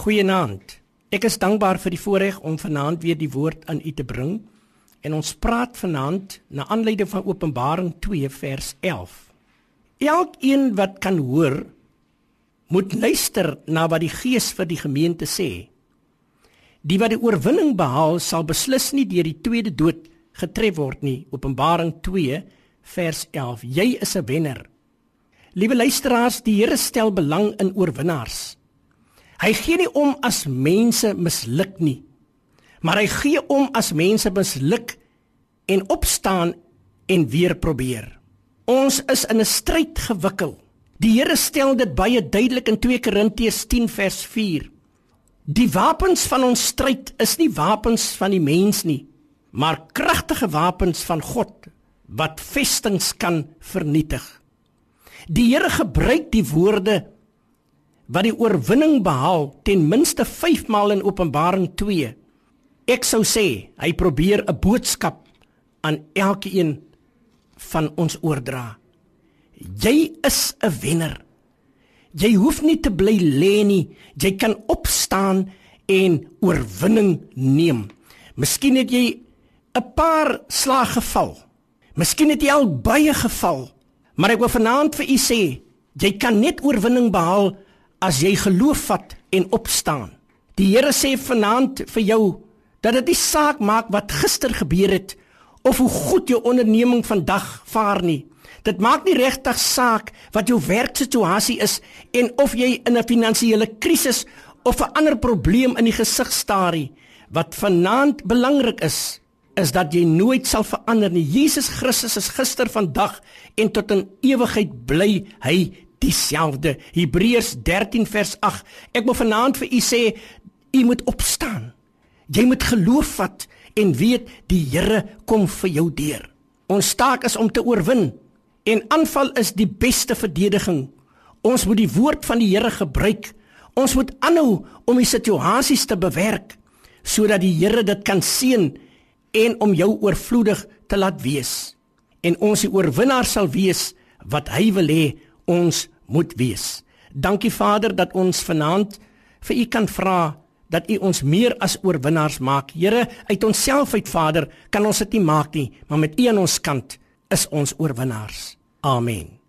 Goeienaand. Ek is dankbaar vir die voorreg om vanaand weer die woord aan u te bring. En ons praat vanaand na aanleiding van Openbaring 2 vers 11. Elkeen wat kan hoor, moet luister na wat die Gees vir die gemeente sê. Die wat die oorwinning behaal, sal beslis nie deur die tweede dood getref word nie. Openbaring 2 vers 11. Jy is 'n wenner. Liewe luisteraars, die Here stel belang in oorwinnaars. Hy gee nie om as mense misluk nie. Maar hy gee om as mense misluk en opstaan en weer probeer. Ons is in 'n stryd gewikkel. Die Here stel dit baie duidelik in 2 Korintiërs 10 vers 4. Die wapens van ons stryd is nie wapens van die mens nie, maar kragtige wapens van God wat vestings kan vernietig. Die Here gebruik die woorde wat die oorwinning behaal ten minste 5 maal in Openbaring 2. Ek sou sê hy probeer 'n boodskap aan elkeen van ons oordra. Jy is 'n wenner. Jy hoef nie te bly lê nie. Jy kan opstaan en oorwinning neem. Miskien het jy 'n paar slag geval. Miskien het jy al baie geval. Maar ek wil vanaand vir u sê, jy kan net oorwinning behaal as jy geloof vat en opstaan. Die Here sê vanaand vir jou dat dit nie saak maak wat gister gebeur het of hoe goed jou onderneming vandag vaar nie. Dit maak nie regtig saak wat jou werksituasie is en of jy in 'n finansiële krisis of 'n ander probleem in die gesig staar nie. Wat vanaand belangrik is, is dat jy nooit sal verander nie. Jesus Christus is gister, vandag en tot in ewigheid bly hy dieselfde. Hebreërs 13 vers 8. Ek wil vanaand vir u sê, u moet opstaan. Jy moet geloof vat en weet die Here kom vir jou deur. Ons taak is om te oorwin en aanval is die beste verdediging. Ons moet die woord van die Here gebruik. Ons moet aanhou om die situasies te bewerk sodat die Here dit kan sien en om jou oorvloedig te laat wees. En ons die oorwinnaar sal wees wat hy wil hê ons moet wees. Dankie Vader dat ons vanaand vir U kan vra dat U ons meer as oorwinnaars maak. Here, uit onsself uit Vader, kan ons dit nie maak nie, maar met U aan ons kant is ons oorwinnaars. Amen.